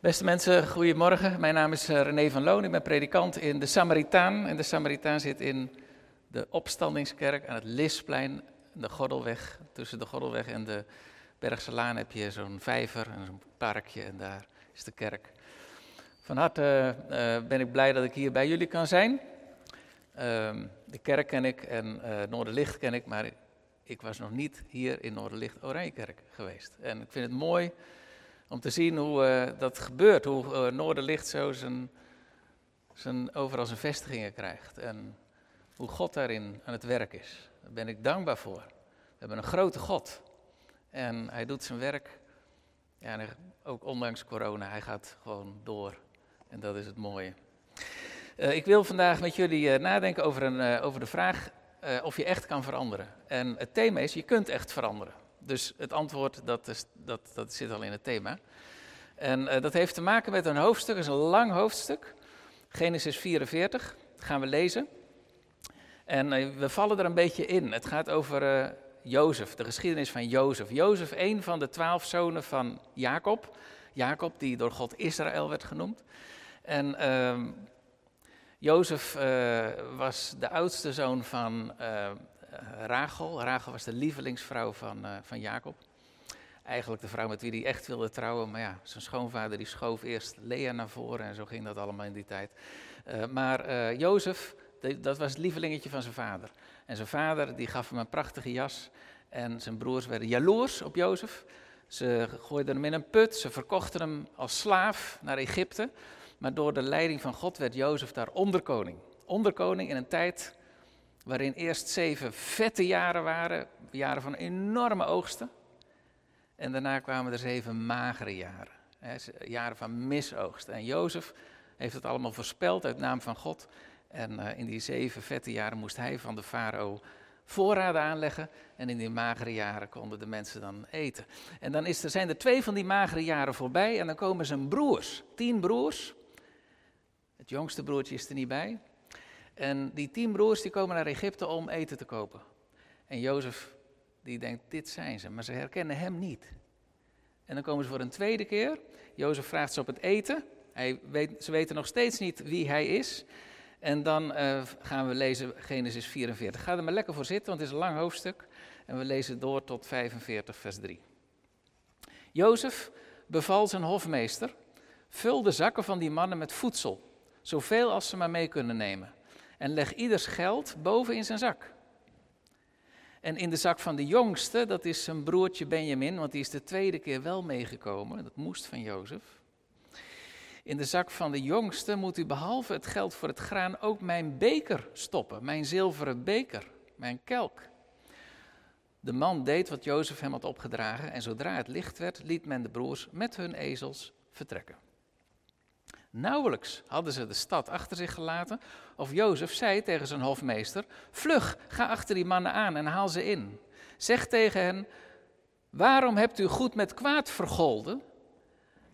Beste mensen, goedemorgen. Mijn naam is eh, René van Loon. Ik ben predikant in de Samaritaan. En de Samaritaan zit in de opstandingskerk aan het Lisplein, de Gordelweg. Tussen de Gordelweg en de Bergse Laan heb je zo'n vijver en zo'n parkje en daar is de kerk. Van harte uh, ben ik blij dat ik hier bij jullie kan zijn. Uh, de kerk ken ik en uh, Noorderlicht ken ik, maar ik was nog niet hier in Noorderlicht Oranjekerk geweest. En ik vind het mooi om te zien hoe uh, dat gebeurt, hoe uh, Noorderlicht zo zijn, zijn, overal zijn vestigingen krijgt. En hoe God daarin aan het werk is. Daar ben ik dankbaar voor. We hebben een grote God. En hij doet zijn werk, ja, ook ondanks corona, hij gaat gewoon door. En dat is het mooie. Uh, ik wil vandaag met jullie nadenken over, een, over de vraag of je echt kan veranderen. En het thema is, je kunt echt veranderen. Dus het antwoord, dat, is, dat, dat zit al in het thema. En uh, dat heeft te maken met een hoofdstuk, is een lang hoofdstuk. Genesis 44, dat gaan we lezen. En uh, we vallen er een beetje in. Het gaat over uh, Jozef, de geschiedenis van Jozef. Jozef, een van de twaalf zonen van Jacob. Jacob, die door God Israël werd genoemd. En ehm, Jozef was de oudste zoon van Rachel. Rachel was de lievelingsvrouw van, uh, van Jacob. Eigenlijk de vrouw met wie hij echt wilde trouwen. Maar ja, zijn schoonvader die schoof eerst Lea naar voren en zo ging dat allemaal in die tijd. Uh, maar Jozef, dat was het lievelingetje van zijn vader. En zijn vader die gaf hem een prachtige jas. En zijn broers werden jaloers op Jozef. Ze gooiden hem in een put, ze verkochten hem als slaaf naar Egypte. Maar door de leiding van God werd Jozef daar onderkoning. Onderkoning in een tijd waarin eerst zeven vette jaren waren, jaren van enorme oogsten. En daarna kwamen er zeven magere jaren, hè, jaren van misoogst. En Jozef heeft het allemaal voorspeld uit naam van God. En uh, in die zeven vette jaren moest hij van de farao voorraden aanleggen. En in die magere jaren konden de mensen dan eten. En dan is er, zijn er twee van die magere jaren voorbij en dan komen zijn broers, tien broers. Het jongste broertje is er niet bij. En die tien broers die komen naar Egypte om eten te kopen. En Jozef die denkt, dit zijn ze, maar ze herkennen hem niet. En dan komen ze voor een tweede keer. Jozef vraagt ze op het eten. Hij weet, ze weten nog steeds niet wie hij is. En dan uh, gaan we lezen Genesis 44. Ga er maar lekker voor zitten, want het is een lang hoofdstuk. En we lezen door tot 45, vers 3. Jozef beval zijn hofmeester: vul de zakken van die mannen met voedsel, zoveel als ze maar mee kunnen nemen en leg ieders geld boven in zijn zak. En in de zak van de jongste, dat is zijn broertje Benjamin, want die is de tweede keer wel meegekomen, dat moest van Jozef. In de zak van de jongste moet u behalve het geld voor het graan ook mijn beker stoppen, mijn zilveren beker, mijn kelk. De man deed wat Jozef hem had opgedragen en zodra het licht werd, liet men de broers met hun ezels vertrekken. Nauwelijks hadden ze de stad achter zich gelaten, of Jozef zei tegen zijn hofmeester: Vlug, ga achter die mannen aan en haal ze in. Zeg tegen hen: Waarom hebt u goed met kwaad vergolden?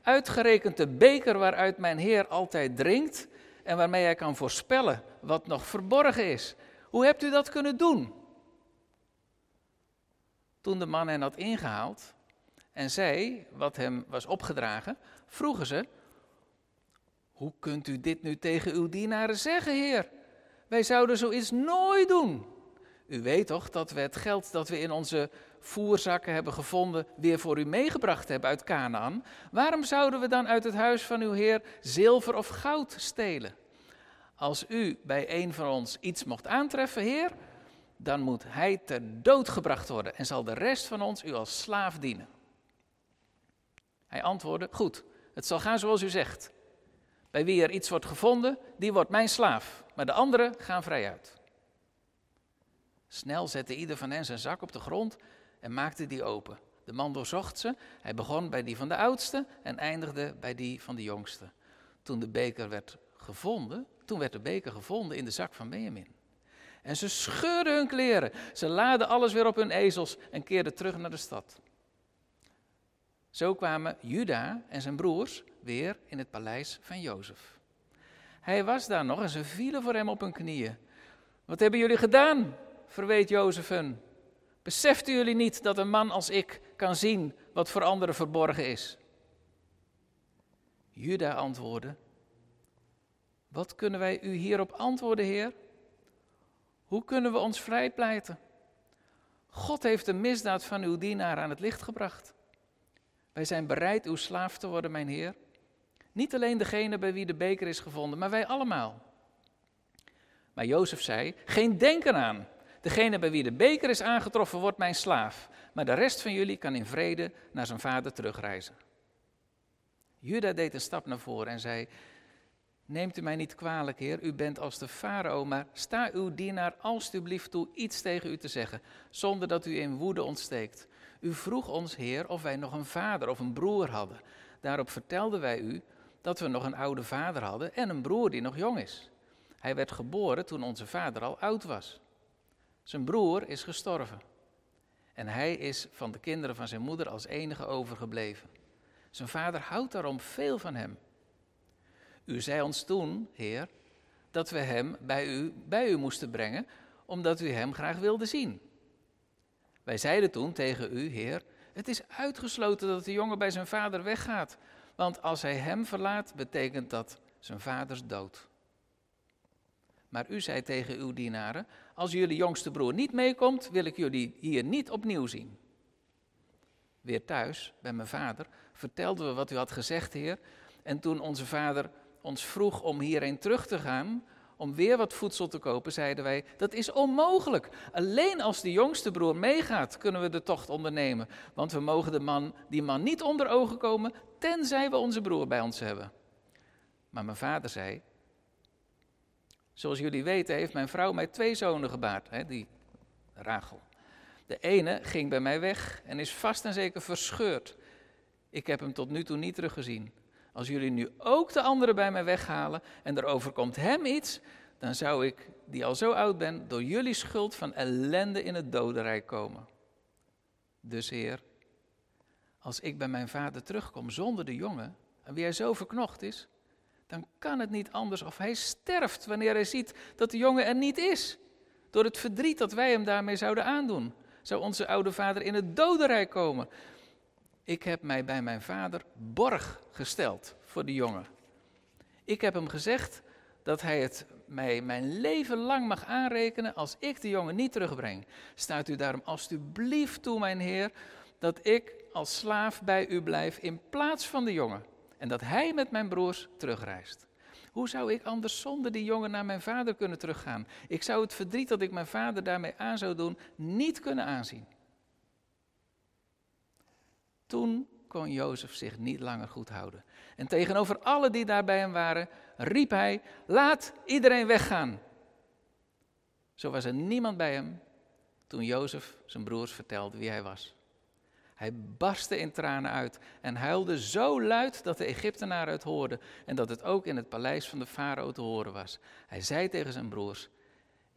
Uitgerekend de beker waaruit mijn Heer altijd drinkt en waarmee hij kan voorspellen wat nog verborgen is. Hoe hebt u dat kunnen doen? Toen de man hen had ingehaald en zei wat hem was opgedragen, vroegen ze: hoe kunt u dit nu tegen uw dienaren zeggen, Heer? Wij zouden zoiets nooit doen. U weet toch dat we het geld dat we in onze voerzakken hebben gevonden weer voor u meegebracht hebben uit Canaan. Waarom zouden we dan uit het huis van uw Heer zilver of goud stelen? Als u bij een van ons iets mocht aantreffen, Heer, dan moet hij ter dood gebracht worden en zal de rest van ons u als slaaf dienen. Hij antwoordde: Goed, het zal gaan zoals u zegt. Bij wie er iets wordt gevonden, die wordt mijn slaaf, maar de anderen gaan vrij uit. Snel zette ieder van hen zijn zak op de grond en maakte die open. De man doorzocht ze. Hij begon bij die van de oudste en eindigde bij die van de jongste. Toen de beker werd gevonden, toen werd de beker gevonden in de zak van Benjamin. En ze scheurden hun kleren. Ze laden alles weer op hun ezels en keerden terug naar de stad. Zo kwamen Juda en zijn broers weer in het paleis van Jozef. Hij was daar nog en ze vielen voor hem op hun knieën. Wat hebben jullie gedaan? verweet Jozef hun. Beseften jullie niet dat een man als ik kan zien wat voor anderen verborgen is? Juda antwoordde: Wat kunnen wij u hierop antwoorden, Heer? Hoe kunnen we ons vrijpleiten? God heeft de misdaad van uw dienaar aan het licht gebracht. Wij zijn bereid uw slaaf te worden, mijn Heer. Niet alleen degene bij wie de beker is gevonden, maar wij allemaal. Maar Jozef zei: Geen denken aan. Degene bij wie de beker is aangetroffen wordt mijn slaaf. Maar de rest van jullie kan in vrede naar zijn vader terugreizen. Juda deed een stap naar voren en zei: Neemt u mij niet kwalijk, heer, u bent als de farao, maar sta uw dienaar alstublieft toe iets tegen u te zeggen, zonder dat u in woede ontsteekt. U vroeg ons, heer, of wij nog een vader of een broer hadden. Daarop vertelden wij u dat we nog een oude vader hadden en een broer die nog jong is. Hij werd geboren toen onze vader al oud was. Zijn broer is gestorven. En hij is van de kinderen van zijn moeder als enige overgebleven. Zijn vader houdt daarom veel van hem. U zei ons toen, Heer, dat we hem bij u, bij u moesten brengen, omdat u hem graag wilde zien. Wij zeiden toen tegen u, Heer, het is uitgesloten dat de jongen bij zijn vader weggaat, want als hij hem verlaat, betekent dat zijn vaders dood. Maar u zei tegen uw dienaren: Als jullie jongste broer niet meekomt, wil ik jullie hier niet opnieuw zien. Weer thuis, bij mijn vader, vertelden we wat u had gezegd, Heer. En toen onze vader ons vroeg om hierheen terug te gaan, om weer wat voedsel te kopen, zeiden wij: Dat is onmogelijk. Alleen als de jongste broer meegaat, kunnen we de tocht ondernemen. Want we mogen de man, die man niet onder ogen komen, tenzij we onze broer bij ons hebben. Maar mijn vader zei: Zoals jullie weten heeft mijn vrouw mij twee zonen gebaard, hè, die Rachel. De ene ging bij mij weg en is vast en zeker verscheurd. Ik heb hem tot nu toe niet teruggezien. Als jullie nu ook de andere bij mij weghalen en er overkomt hem iets, dan zou ik, die al zo oud ben, door jullie schuld van ellende in het dodenrijk komen. Dus Heer, als ik bij mijn vader terugkom zonder de jongen, aan wie hij zo verknocht is, dan kan het niet anders of hij sterft wanneer hij ziet dat de jongen er niet is. Door het verdriet dat wij hem daarmee zouden aandoen, zou onze oude vader in het dodenrijk komen. Ik heb mij bij mijn vader borg gesteld voor de jongen. Ik heb hem gezegd dat hij het mij mijn leven lang mag aanrekenen als ik de jongen niet terugbreng. Staat u daarom alstublieft toe, mijn heer, dat ik als slaaf bij u blijf in plaats van de jongen en dat hij met mijn broers terugreist. Hoe zou ik anders zonder die jongen naar mijn vader kunnen teruggaan? Ik zou het verdriet dat ik mijn vader daarmee aan zou doen niet kunnen aanzien. Toen kon Jozef zich niet langer goed houden. En tegenover alle die daar bij hem waren, riep hij: Laat iedereen weggaan. Zo was er niemand bij hem toen Jozef zijn broers vertelde wie hij was. Hij barstte in tranen uit en huilde zo luid dat de Egyptenaren het hoorden en dat het ook in het paleis van de farao te horen was. Hij zei tegen zijn broers: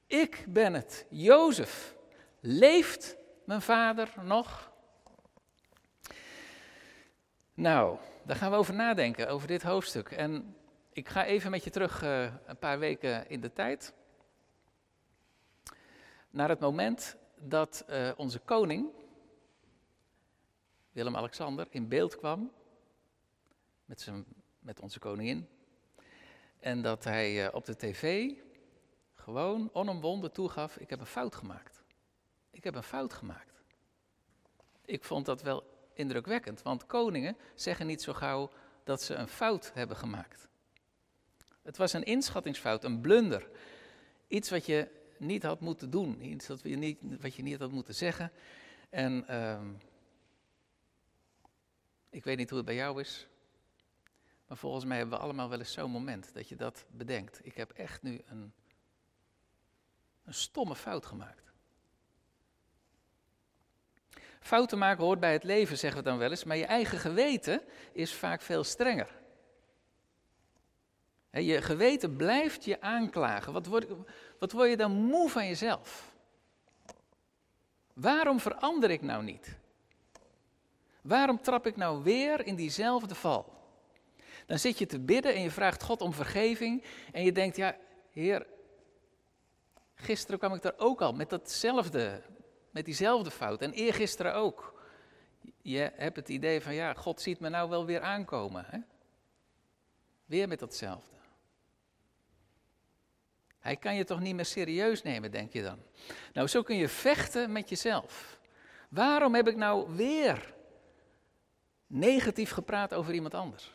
Ik ben het, Jozef. Leeft mijn vader nog? Nou, daar gaan we over nadenken, over dit hoofdstuk. En ik ga even met je terug uh, een paar weken in de tijd. Naar het moment dat uh, onze koning, Willem-Alexander in beeld kwam met, zijn, met onze koningin. En dat hij uh, op de tv gewoon onomwonden toegaf, ik heb een fout gemaakt. Ik heb een fout gemaakt. Ik vond dat wel indrukwekkend, want koningen zeggen niet zo gauw dat ze een fout hebben gemaakt. Het was een inschattingsfout, een blunder. Iets wat je niet had moeten doen, iets wat je niet, wat je niet had moeten zeggen. En uh, ik weet niet hoe het bij jou is, maar volgens mij hebben we allemaal wel eens zo'n moment dat je dat bedenkt. Ik heb echt nu een, een stomme fout gemaakt. Fouten maken hoort bij het leven, zeggen we dan wel eens, maar je eigen geweten is vaak veel strenger. Je geweten blijft je aanklagen. Wat word, wat word je dan moe van jezelf? Waarom verander ik nou niet? Waarom trap ik nou weer in diezelfde val? Dan zit je te bidden en je vraagt God om vergeving en je denkt, ja, Heer, gisteren kwam ik daar ook al met datzelfde, met diezelfde fout en eergisteren ook. Je hebt het idee van, ja, God ziet me nou wel weer aankomen. Hè? Weer met datzelfde. Hij kan je toch niet meer serieus nemen, denk je dan? Nou, zo kun je vechten met jezelf. Waarom heb ik nou weer negatief gepraat over iemand anders?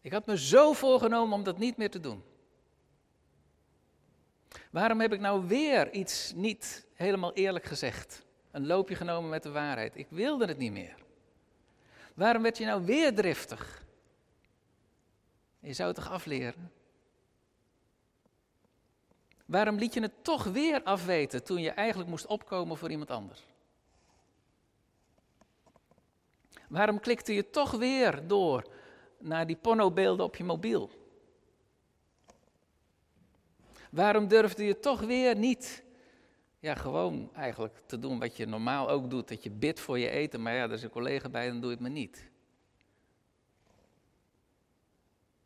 Ik had me zo voorgenomen om dat niet meer te doen. Waarom heb ik nou weer iets niet helemaal eerlijk gezegd? Een loopje genomen met de waarheid. Ik wilde het niet meer. Waarom werd je nou weer driftig? Je zou het toch afleren? Waarom liet je het toch weer afweten toen je eigenlijk moest opkomen voor iemand anders? Waarom klikte je toch weer door naar die pornobeelden op je mobiel? Waarom durfde je toch weer niet, ja, gewoon eigenlijk te doen wat je normaal ook doet, dat je bidt voor je eten, maar ja, er is een collega bij, dan doe je het maar niet.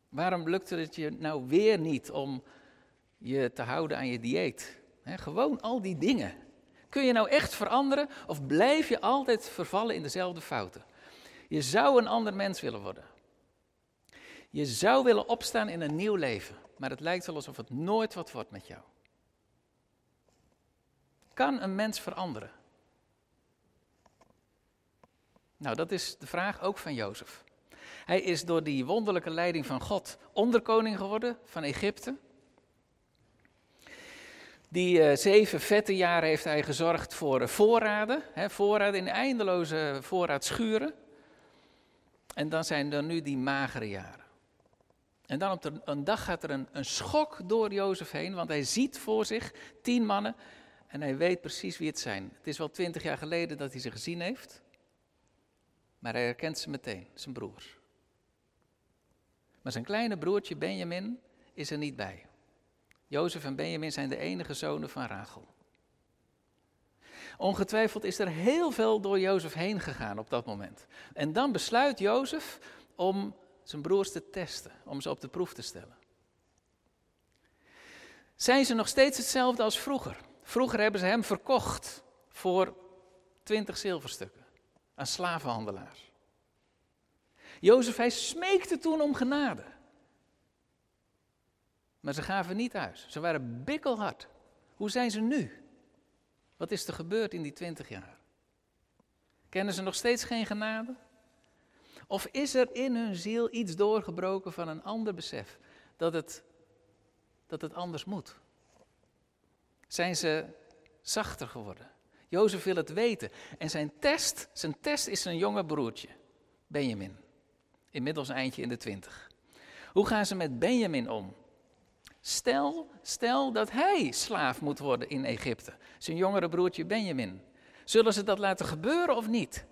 Waarom lukte het je nou weer niet om je te houden aan je dieet? gewoon al die dingen. Kun je nou echt veranderen of blijf je altijd vervallen in dezelfde fouten? Je zou een ander mens willen worden. Je zou willen opstaan in een nieuw leven, maar het lijkt wel alsof het nooit wat wordt met jou. Kan een mens veranderen? Nou, dat is de vraag ook van Jozef. Hij is door die wonderlijke leiding van God onderkoning geworden van Egypte. Die uh, zeven vette jaren heeft hij gezorgd voor voorraden, hè, voorraden in eindeloze voorraadschuren. En dan zijn er nu die magere jaren. En dan op een dag gaat er een, een schok door Jozef heen, want hij ziet voor zich tien mannen en hij weet precies wie het zijn. Het is wel twintig jaar geleden dat hij ze gezien heeft, maar hij herkent ze meteen, zijn broers. Maar zijn kleine broertje Benjamin is er niet bij. Jozef en Benjamin zijn de enige zonen van Rachel. Ongetwijfeld is er heel veel door Jozef heen gegaan op dat moment. En dan besluit Jozef om zijn broers te testen, om ze op de proef te stellen. Zijn ze nog steeds hetzelfde als vroeger? Vroeger hebben ze hem verkocht voor twintig zilverstukken aan slavenhandelaars. Jozef, hij smeekte toen om genade. Maar ze gaven niet thuis. Ze waren bikkelhard. Hoe zijn ze nu? Wat is er gebeurd in die twintig jaar? Kennen ze nog steeds geen genade? Of is er in hun ziel iets doorgebroken van een ander besef dat het, dat het anders moet? Zijn ze zachter geworden? Jozef wil het weten. En zijn test, zijn test is zijn jonge broertje, Benjamin. Inmiddels eindje in de twintig. Hoe gaan ze met Benjamin om? Stel, stel dat hij slaaf moet worden in Egypte, zijn jongere broertje Benjamin. Zullen ze dat laten gebeuren of niet?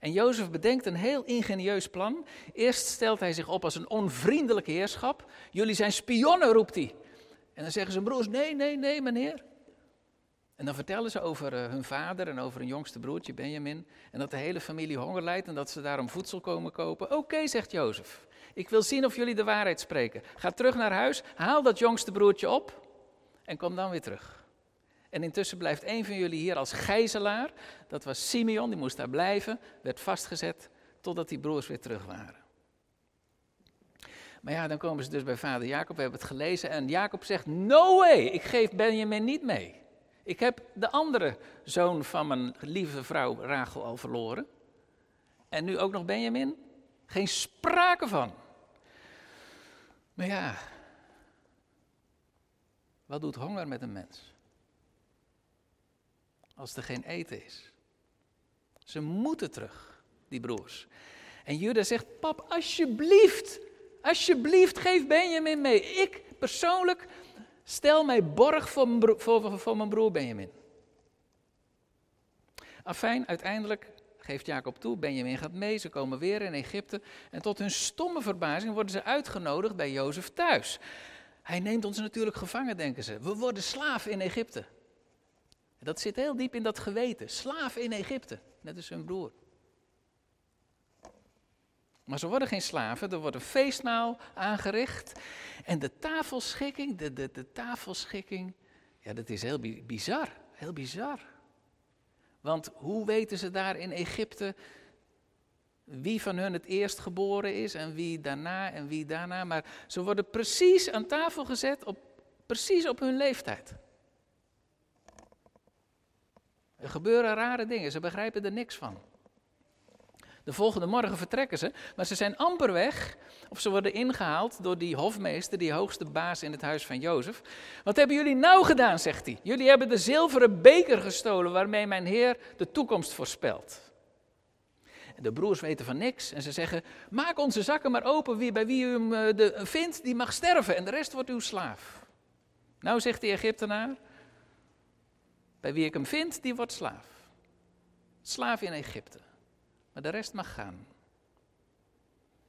En Jozef bedenkt een heel ingenieus plan. Eerst stelt hij zich op als een onvriendelijke heerschap. Jullie zijn spionnen, roept hij. En dan zeggen zijn broers: Nee, nee, nee, meneer. En dan vertellen ze over uh, hun vader en over hun jongste broertje Benjamin. En dat de hele familie honger lijdt en dat ze daarom voedsel komen kopen. Oké, zegt Jozef. Ik wil zien of jullie de waarheid spreken. Ga terug naar huis, haal dat jongste broertje op en kom dan weer terug. En intussen blijft een van jullie hier als gijzelaar. Dat was Simeon, die moest daar blijven, werd vastgezet totdat die broers weer terug waren. Maar ja, dan komen ze dus bij vader Jacob, we hebben het gelezen. En Jacob zegt, no way, ik geef Benjamin niet mee. Ik heb de andere zoon van mijn lieve vrouw Rachel al verloren. En nu ook nog Benjamin? Geen sprake van. Maar ja, wat doet honger met een mens? Als er geen eten is. Ze moeten terug, die broers. En Judah zegt: Pap, alsjeblieft, alsjeblieft, geef Benjamin mee. Ik persoonlijk stel mij borg voor mijn broer, voor, voor mijn broer Benjamin. Afijn, uiteindelijk geeft Jacob toe, Benjamin gaat mee, ze komen weer in Egypte. En tot hun stomme verbazing worden ze uitgenodigd bij Jozef thuis. Hij neemt ons natuurlijk gevangen, denken ze. We worden slaaf in Egypte. Dat zit heel diep in dat geweten. Slaaf in Egypte, net als hun broer. Maar ze worden geen slaven, er wordt een feestmaal aangericht. En de tafelschikking, de, de, de tafelschikking, ja, dat is heel bizar, heel bizar. Want hoe weten ze daar in Egypte wie van hun het eerst geboren is en wie daarna en wie daarna. Maar ze worden precies aan tafel gezet, op, precies op hun leeftijd. Er gebeuren rare dingen, ze begrijpen er niks van. De volgende morgen vertrekken ze, maar ze zijn amper weg. Of ze worden ingehaald door die hofmeester, die hoogste baas in het huis van Jozef. Wat hebben jullie nou gedaan, zegt hij. Jullie hebben de zilveren beker gestolen waarmee mijn heer de toekomst voorspelt. De broers weten van niks en ze zeggen: Maak onze zakken maar open. Wie, bij wie u hem eh, de, vindt, die mag sterven en de rest wordt uw slaaf. Nou zegt de Egyptenaar: Bij wie ik hem vind, die wordt slaaf. Slaaf in Egypte. Maar de rest mag gaan.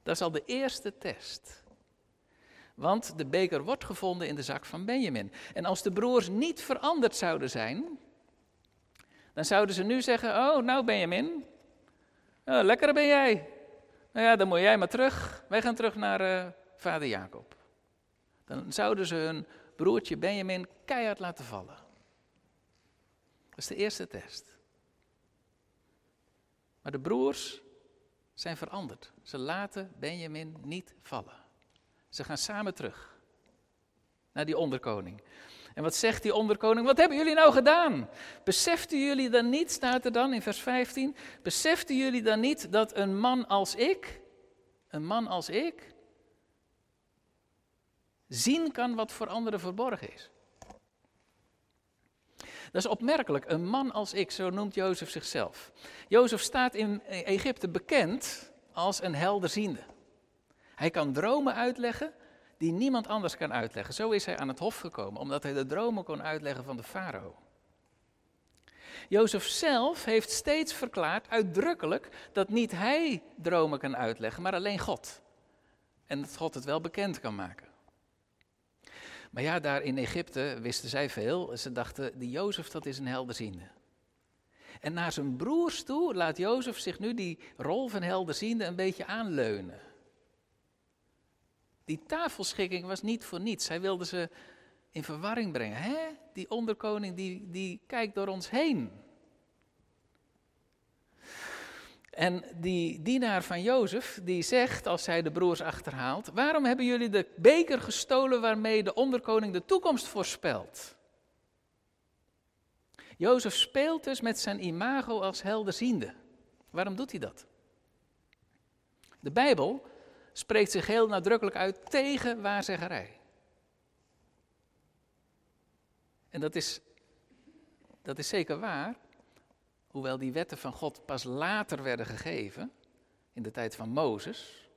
Dat is al de eerste test. Want de beker wordt gevonden in de zak van Benjamin. En als de broers niet veranderd zouden zijn, dan zouden ze nu zeggen: Oh, nou Benjamin, oh, lekker ben jij. Nou ja, dan moet jij maar terug. Wij gaan terug naar uh, vader Jacob. Dan zouden ze hun broertje Benjamin keihard laten vallen. Is de eerste test. Maar de broers zijn veranderd. Ze laten Benjamin niet vallen. Ze gaan samen terug naar die onderkoning. En wat zegt die onderkoning? Wat hebben jullie nou gedaan? Beseften jullie dan niet, staat er dan in vers 15, beseften jullie dan niet dat een man als ik, een man als ik, zien kan wat voor anderen verborgen is? Dat is opmerkelijk. Een man als ik, zo noemt Jozef zichzelf. Jozef staat in Egypte bekend als een helderziende. Hij kan dromen uitleggen die niemand anders kan uitleggen. Zo is hij aan het hof gekomen, omdat hij de dromen kon uitleggen van de farao. Jozef zelf heeft steeds verklaard, uitdrukkelijk, dat niet hij dromen kan uitleggen, maar alleen God. En dat God het wel bekend kan maken. Maar ja, daar in Egypte wisten zij veel. Ze dachten, die Jozef dat is een helderziende. En naar zijn broers toe laat Jozef zich nu die rol van helderziende een beetje aanleunen. Die tafelschikking was niet voor niets. Hij wilde ze in verwarring brengen. Hè? Die onderkoning die, die kijkt door ons heen. En die dienaar van Jozef, die zegt, als hij de broers achterhaalt, waarom hebben jullie de beker gestolen waarmee de onderkoning de toekomst voorspelt? Jozef speelt dus met zijn imago als helderziende. Waarom doet hij dat? De Bijbel spreekt zich heel nadrukkelijk uit tegen waarzeggerij. En dat is, dat is zeker waar, hoewel die wetten van God pas later werden gegeven, in de tijd van Mozes.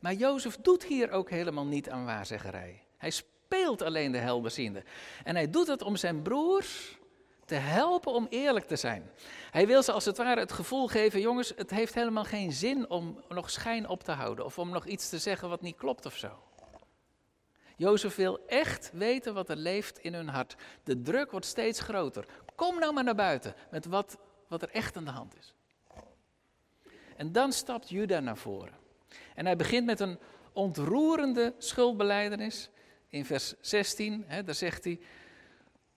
Maar Jozef doet hier ook helemaal niet aan waarzeggerij. Hij speelt alleen de helderziende. En hij doet het om zijn broers te helpen om eerlijk te zijn. Hij wil ze als het ware het gevoel geven, jongens, het heeft helemaal geen zin om nog schijn op te houden of om nog iets te zeggen wat niet klopt of zo. Jozef wil echt weten wat er leeft in hun hart. De druk wordt steeds groter. Kom nou maar naar buiten met wat, wat er echt aan de hand is. En dan stapt Juda naar voren. En hij begint met een ontroerende schuldbeleidenis. In vers 16, hè, daar zegt hij: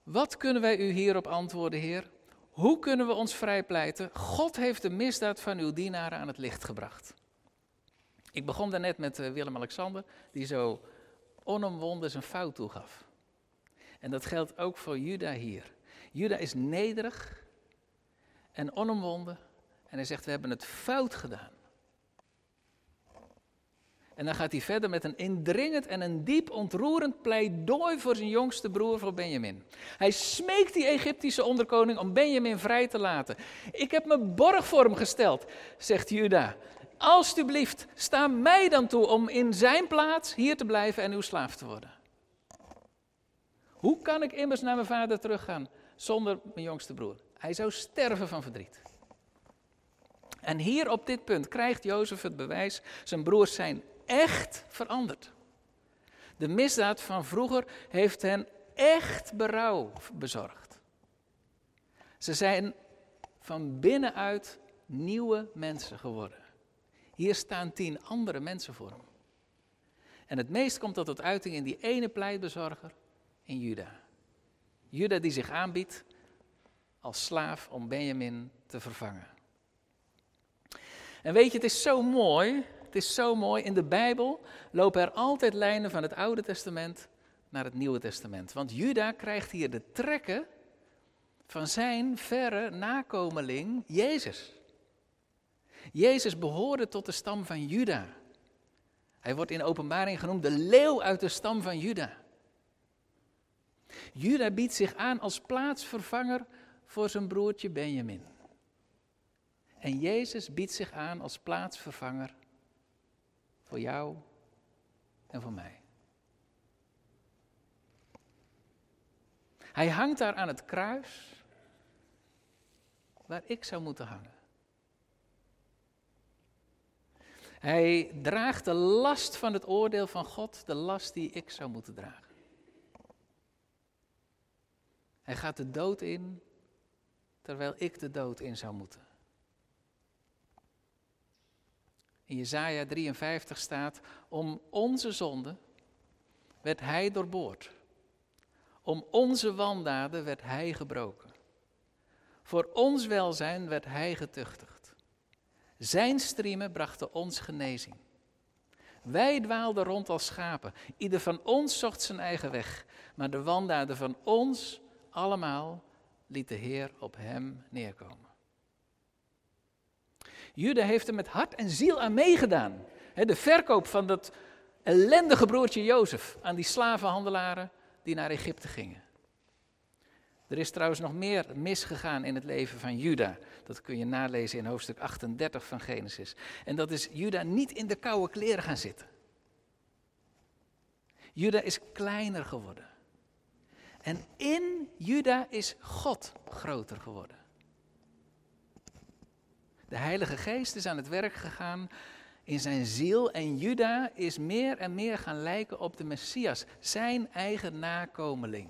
Wat kunnen wij u hierop antwoorden, Heer? Hoe kunnen we ons vrijpleiten? God heeft de misdaad van uw dienaren aan het licht gebracht. Ik begon daarnet met eh, Willem-Alexander, die zo onomwonden zijn fout toegaf. En dat geldt ook voor Juda hier. Juda is nederig en onomwonden en hij zegt, we hebben het fout gedaan. En dan gaat hij verder met een indringend en een diep ontroerend pleidooi voor zijn jongste broer, voor Benjamin. Hij smeekt die Egyptische onderkoning om Benjamin vrij te laten. Ik heb me borg voor hem gesteld, zegt Juda. Alsjeblieft, sta mij dan toe om in zijn plaats hier te blijven en uw slaaf te worden. Hoe kan ik immers naar mijn vader teruggaan zonder mijn jongste broer? Hij zou sterven van verdriet. En hier op dit punt krijgt Jozef het bewijs, zijn broers zijn echt veranderd. De misdaad van vroeger heeft hen echt berouw bezorgd. Ze zijn van binnenuit nieuwe mensen geworden. Hier staan tien andere mensen voor hem. En het meest komt dat tot uiting in die ene pleitbezorger in Juda. Juda die zich aanbiedt als slaaf om Benjamin te vervangen. En weet je, het is zo mooi. Het is zo mooi. In de Bijbel lopen er altijd lijnen van het Oude Testament naar het Nieuwe Testament. Want Juda krijgt hier de trekken van zijn verre nakomeling Jezus. Jezus behoorde tot de stam van Juda. Hij wordt in openbaring genoemd de leeuw uit de stam van Juda. Juda biedt zich aan als plaatsvervanger voor zijn broertje Benjamin. En Jezus biedt zich aan als plaatsvervanger voor jou en voor mij. Hij hangt daar aan het kruis waar ik zou moeten hangen. Hij draagt de last van het oordeel van God, de last die ik zou moeten dragen. Hij gaat de dood in, terwijl ik de dood in zou moeten. In Jesaja 53 staat, om onze zonde werd hij doorboord. Om onze wandaden werd hij gebroken. Voor ons welzijn werd hij getuchtigd. Zijn striemen brachten ons genezing. Wij dwaalden rond als schapen. Ieder van ons zocht zijn eigen weg. Maar de wandaden van ons allemaal liet de Heer op hem neerkomen. Juda heeft er met hart en ziel aan meegedaan. De verkoop van dat ellendige broertje Jozef aan die slavenhandelaren die naar Egypte gingen. Er is trouwens nog meer misgegaan in het leven van Juda. Dat kun je nalezen in hoofdstuk 38 van Genesis. En dat is Juda niet in de koude kleren gaan zitten. Juda is kleiner geworden. En in Juda is God groter geworden. De Heilige Geest is aan het werk gegaan in zijn ziel en Juda is meer en meer gaan lijken op de Messias, zijn eigen nakomeling.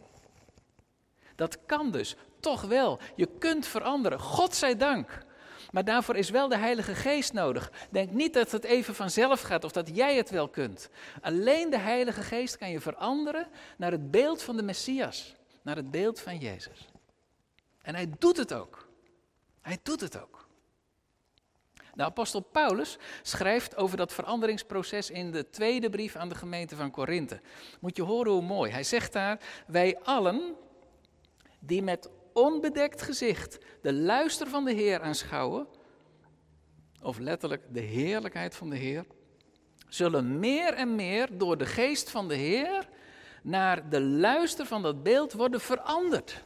Dat kan dus, toch wel. Je kunt veranderen, God zij dank. Maar daarvoor is wel de Heilige Geest nodig. Denk niet dat het even vanzelf gaat of dat jij het wel kunt. Alleen de Heilige Geest kan je veranderen naar het beeld van de Messias, naar het beeld van Jezus. En hij doet het ook. Hij doet het ook. De apostel Paulus schrijft over dat veranderingsproces in de tweede brief aan de gemeente van Korinthe. Moet je horen hoe mooi. Hij zegt daar, wij allen die met onbedekt gezicht de luister van de Heer aanschouwen, of letterlijk de heerlijkheid van de Heer, zullen meer en meer door de geest van de Heer naar de luister van dat beeld worden veranderd.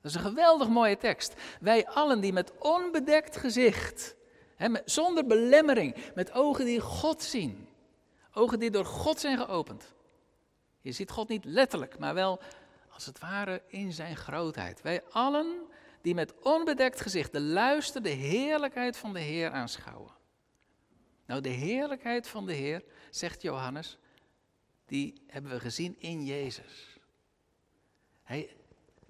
Dat is een geweldig mooie tekst. Wij allen die met onbedekt gezicht, hè, zonder belemmering, met ogen die God zien, ogen die door God zijn geopend. Je ziet God niet letterlijk, maar wel als het ware in zijn grootheid. Wij allen die met onbedekt gezicht de luister, de heerlijkheid van de Heer aanschouwen. Nou, de heerlijkheid van de Heer, zegt Johannes, die hebben we gezien in Jezus. Hij,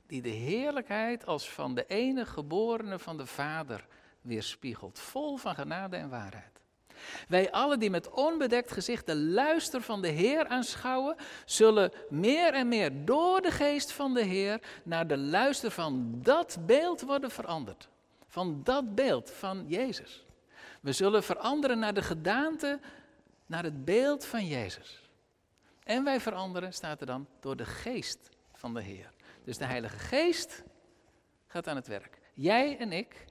die de heerlijkheid als van de enige geborene van de Vader weerspiegelt, vol van genade en waarheid. Wij allen die met onbedekt gezicht de luister van de Heer aanschouwen, zullen meer en meer door de geest van de Heer naar de luister van dat beeld worden veranderd. Van dat beeld van Jezus. We zullen veranderen naar de gedaante, naar het beeld van Jezus. En wij veranderen, staat er dan, door de geest van de Heer. Dus de Heilige Geest gaat aan het werk. Jij en ik,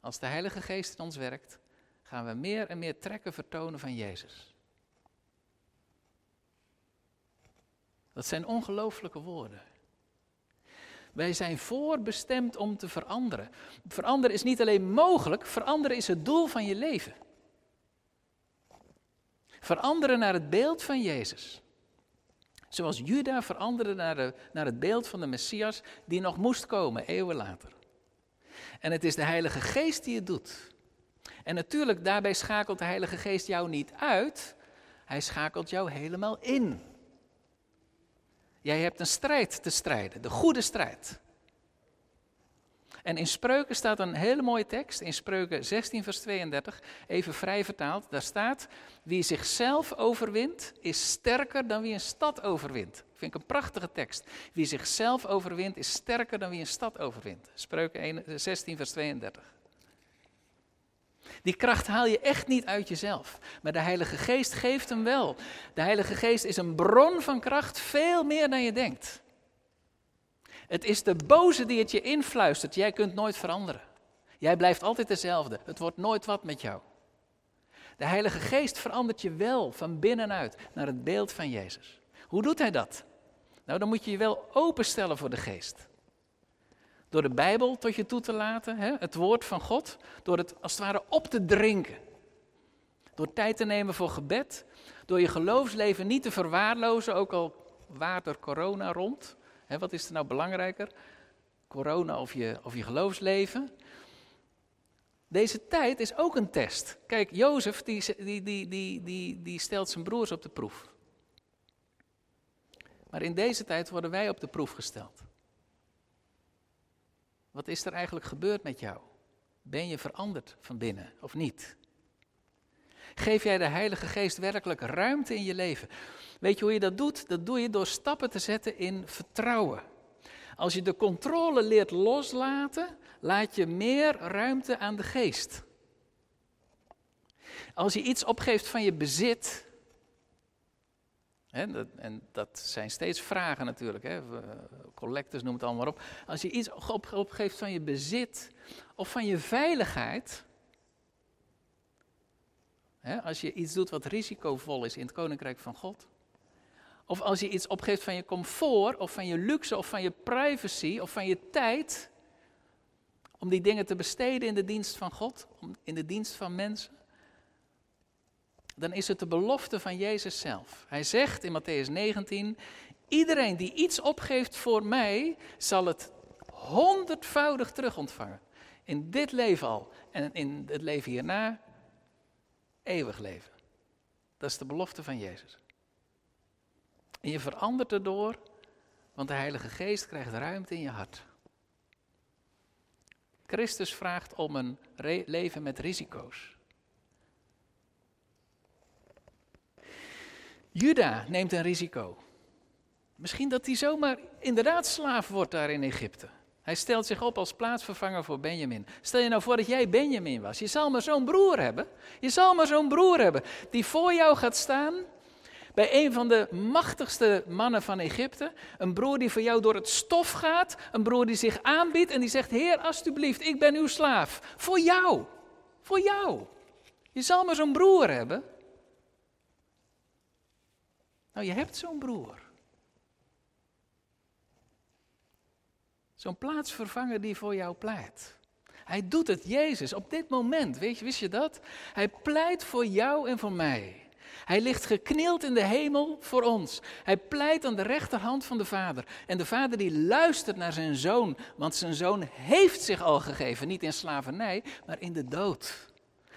als de Heilige Geest in ons werkt, gaan we meer en meer trekken vertonen van Jezus. Dat zijn ongelooflijke woorden. Wij zijn voorbestemd om te veranderen. Veranderen is niet alleen mogelijk, veranderen is het doel van je leven. Veranderen naar het beeld van Jezus. Zoals Juda veranderde naar, naar het beeld van de Messias die nog moest komen, eeuwen later. En het is de Heilige Geest die het doet. En natuurlijk, daarbij schakelt de Heilige Geest jou niet uit, hij schakelt jou helemaal in. Jij hebt een strijd te strijden, de goede strijd. En in Spreuken staat een hele mooie tekst, in Spreuken 16, vers 32, even vrij vertaald. Daar staat, wie zichzelf overwint, is sterker dan wie een stad overwint. Vind ik een prachtige tekst. Wie zichzelf overwint, is sterker dan wie een stad overwint. Spreuken 16, vers 32. Die kracht haal je echt niet uit jezelf. Maar de Heilige Geest geeft hem wel. De Heilige Geest is een bron van kracht, veel meer dan je denkt. Het is de boze die het je influistert. Jij kunt nooit veranderen. Jij blijft altijd dezelfde. Het wordt nooit wat met jou. De Heilige Geest verandert je wel van binnenuit naar het beeld van Jezus. Hoe doet hij dat? Nou, dan moet je je wel openstellen voor de Geest. Door de Bijbel tot je toe te laten, hè, het woord van God, door het als het ware op te drinken. Door tijd te nemen voor gebed, door je geloofsleven niet te verwaarlozen, ook al waart er corona rond. Wat is er nou belangrijker? Corona of je, of je geloofsleven? Deze tijd is ook een test. Kijk, Jozef die, die, die, die stelt zijn broers op de proef. Maar in deze tijd worden wij op de proef gesteld. Wat is er eigenlijk gebeurd met jou? Ben je veranderd van binnen of niet? Geef jij de Heilige Geest werkelijk ruimte in je leven? Weet je hoe je dat doet? Dat doe je door stappen te zetten in vertrouwen. Als je de controle leert loslaten, laat je meer ruimte aan de geest. Als je iets opgeeft van je bezit, dat, en dat zijn steeds vragen natuurlijk, hè, collectors noem het allemaal op. Als je iets opgeeft van je bezit of van je veiligheid, als je iets doet wat risicovol is in het koninkrijk van God, of als je iets opgeeft van je comfort, of van je luxe, of van je privacy, of van je tijd, om die dingen te besteden in de dienst van God, in de dienst van mensen, dan is het de belofte van Jezus zelf. Hij zegt in Matthäus 19, iedereen die iets opgeeft voor mij, zal het honderdvoudig terug ontvangen. In dit leven al en in het leven hierna, eeuwig leven. Dat is de belofte van Jezus. En je verandert erdoor, want de Heilige Geest krijgt ruimte in je hart. Christus vraagt om een leven met risico's. Juda neemt een risico. Misschien dat hij zomaar inderdaad slaaf wordt daar in Egypte. Hij stelt zich op als plaatsvervanger voor Benjamin. Stel je nou voor dat jij Benjamin was. Je zal maar zo'n broer hebben. Je zal maar zo'n broer hebben die voor jou gaat staan bij een van de machtigste mannen van Egypte. Een broer die voor jou door het stof gaat. Een broer die zich aanbiedt en die zegt: Heer, alstublieft, ik ben uw slaaf. Voor jou. Voor jou. Je zal maar zo'n broer hebben. Nou, je hebt zo'n broer. Zo'n plaatsvervanger die voor jou pleit. Hij doet het, Jezus, op dit moment. Weet je, wist je dat? Hij pleit voor jou en voor mij. Hij ligt geknield in de hemel voor ons. Hij pleit aan de rechterhand van de Vader. En de Vader die luistert naar zijn zoon, want zijn zoon heeft zich al gegeven, niet in slavernij, maar in de dood.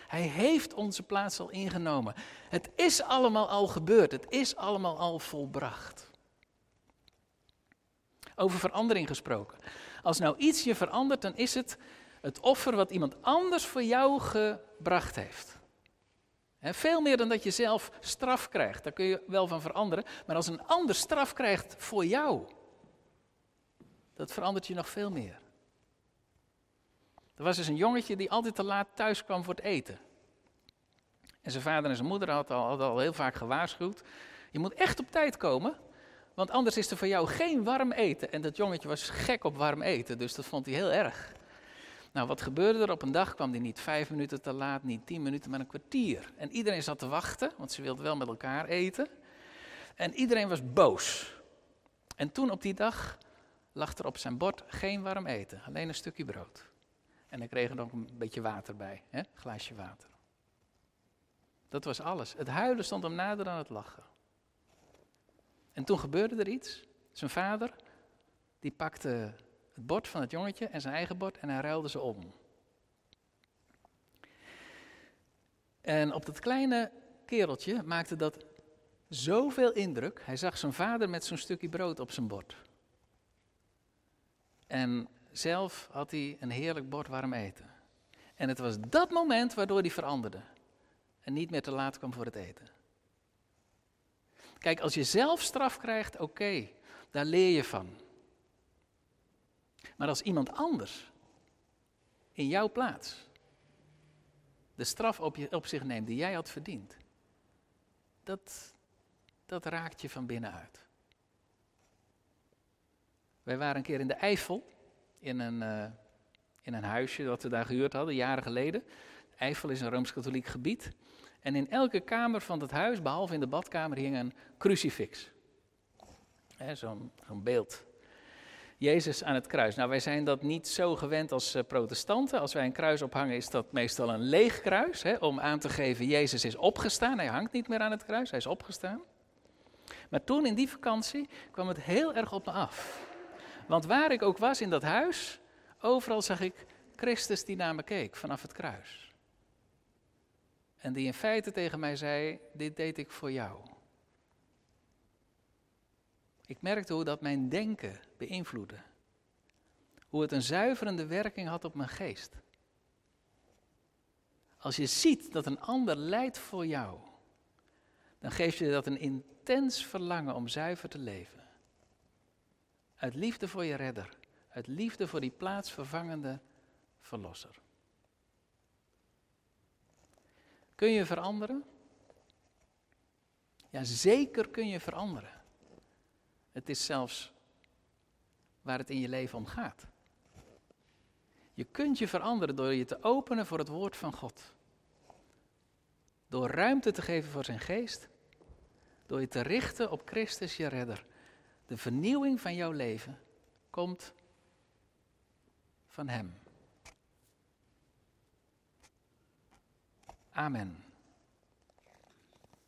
Hij heeft onze plaats al ingenomen. Het is allemaal al gebeurd. Het is allemaal al volbracht. Over verandering gesproken. Als nou iets je verandert, dan is het het offer wat iemand anders voor jou gebracht heeft. veel meer dan dat je zelf straf krijgt. Daar kun je wel van veranderen. Maar als een ander straf krijgt voor jou, dat verandert je nog veel meer. Er was dus een jongetje die altijd te laat thuis kwam voor het eten. En zijn vader en zijn moeder hadden al, al heel vaak gewaarschuwd. Je moet echt op tijd komen, want anders is er voor jou geen warm eten. En dat jongetje was gek op warm eten, dus dat vond hij heel erg. Nou, wat gebeurde er? Op een dag kwam hij niet vijf minuten te laat, niet tien minuten, maar een kwartier. En iedereen zat te wachten, want ze wilden wel met elkaar eten. En iedereen was boos. En toen op die dag lag er op zijn bord geen warm eten, alleen een stukje brood. En dan kreeg er nog een beetje water bij, hè? een glaasje water. Dat was alles. Het huilen stond hem nader dan het lachen. En toen gebeurde er iets. Zijn vader, die pakte het bord van het jongetje en zijn eigen bord en hij ruilde ze om. En op dat kleine kereltje maakte dat zoveel indruk. Hij zag zijn vader met zo'n stukje brood op zijn bord. En zelf had hij een heerlijk bord warm eten. En het was dat moment waardoor hij veranderde. En niet meer te laat kwam voor het eten. Kijk, als je zelf straf krijgt, oké, daar leer je van. Maar als iemand anders in jouw plaats de straf op, je, op zich neemt die jij had verdiend. Dat, dat raakt je van binnenuit. Wij waren een keer in de Eifel, in een, uh, in een huisje dat we daar gehuurd hadden, jaren geleden. Eifel is een rooms-katholiek gebied. En in elke kamer van het huis, behalve in de badkamer, hing een crucifix. Zo'n zo beeld. Jezus aan het kruis. Nou, wij zijn dat niet zo gewend als uh, protestanten. Als wij een kruis ophangen, is dat meestal een leeg kruis. Hè, om aan te geven, Jezus is opgestaan. Hij hangt niet meer aan het kruis, hij is opgestaan. Maar toen in die vakantie kwam het heel erg op me af. Want waar ik ook was in dat huis, overal zag ik Christus die naar me keek vanaf het kruis. En die in feite tegen mij zei: Dit deed ik voor jou. Ik merkte hoe dat mijn denken beïnvloedde. Hoe het een zuiverende werking had op mijn geest. Als je ziet dat een ander lijdt voor jou, dan geeft je dat een intens verlangen om zuiver te leven. Uit liefde voor je redder. Uit liefde voor die plaatsvervangende verlosser. Kun je veranderen? Ja, zeker kun je veranderen. Het is zelfs waar het in je leven om gaat. Je kunt je veranderen door je te openen voor het woord van God. Door ruimte te geven voor zijn geest. Door je te richten op Christus, je redder. De vernieuwing van jouw leven komt van Hem. Amen.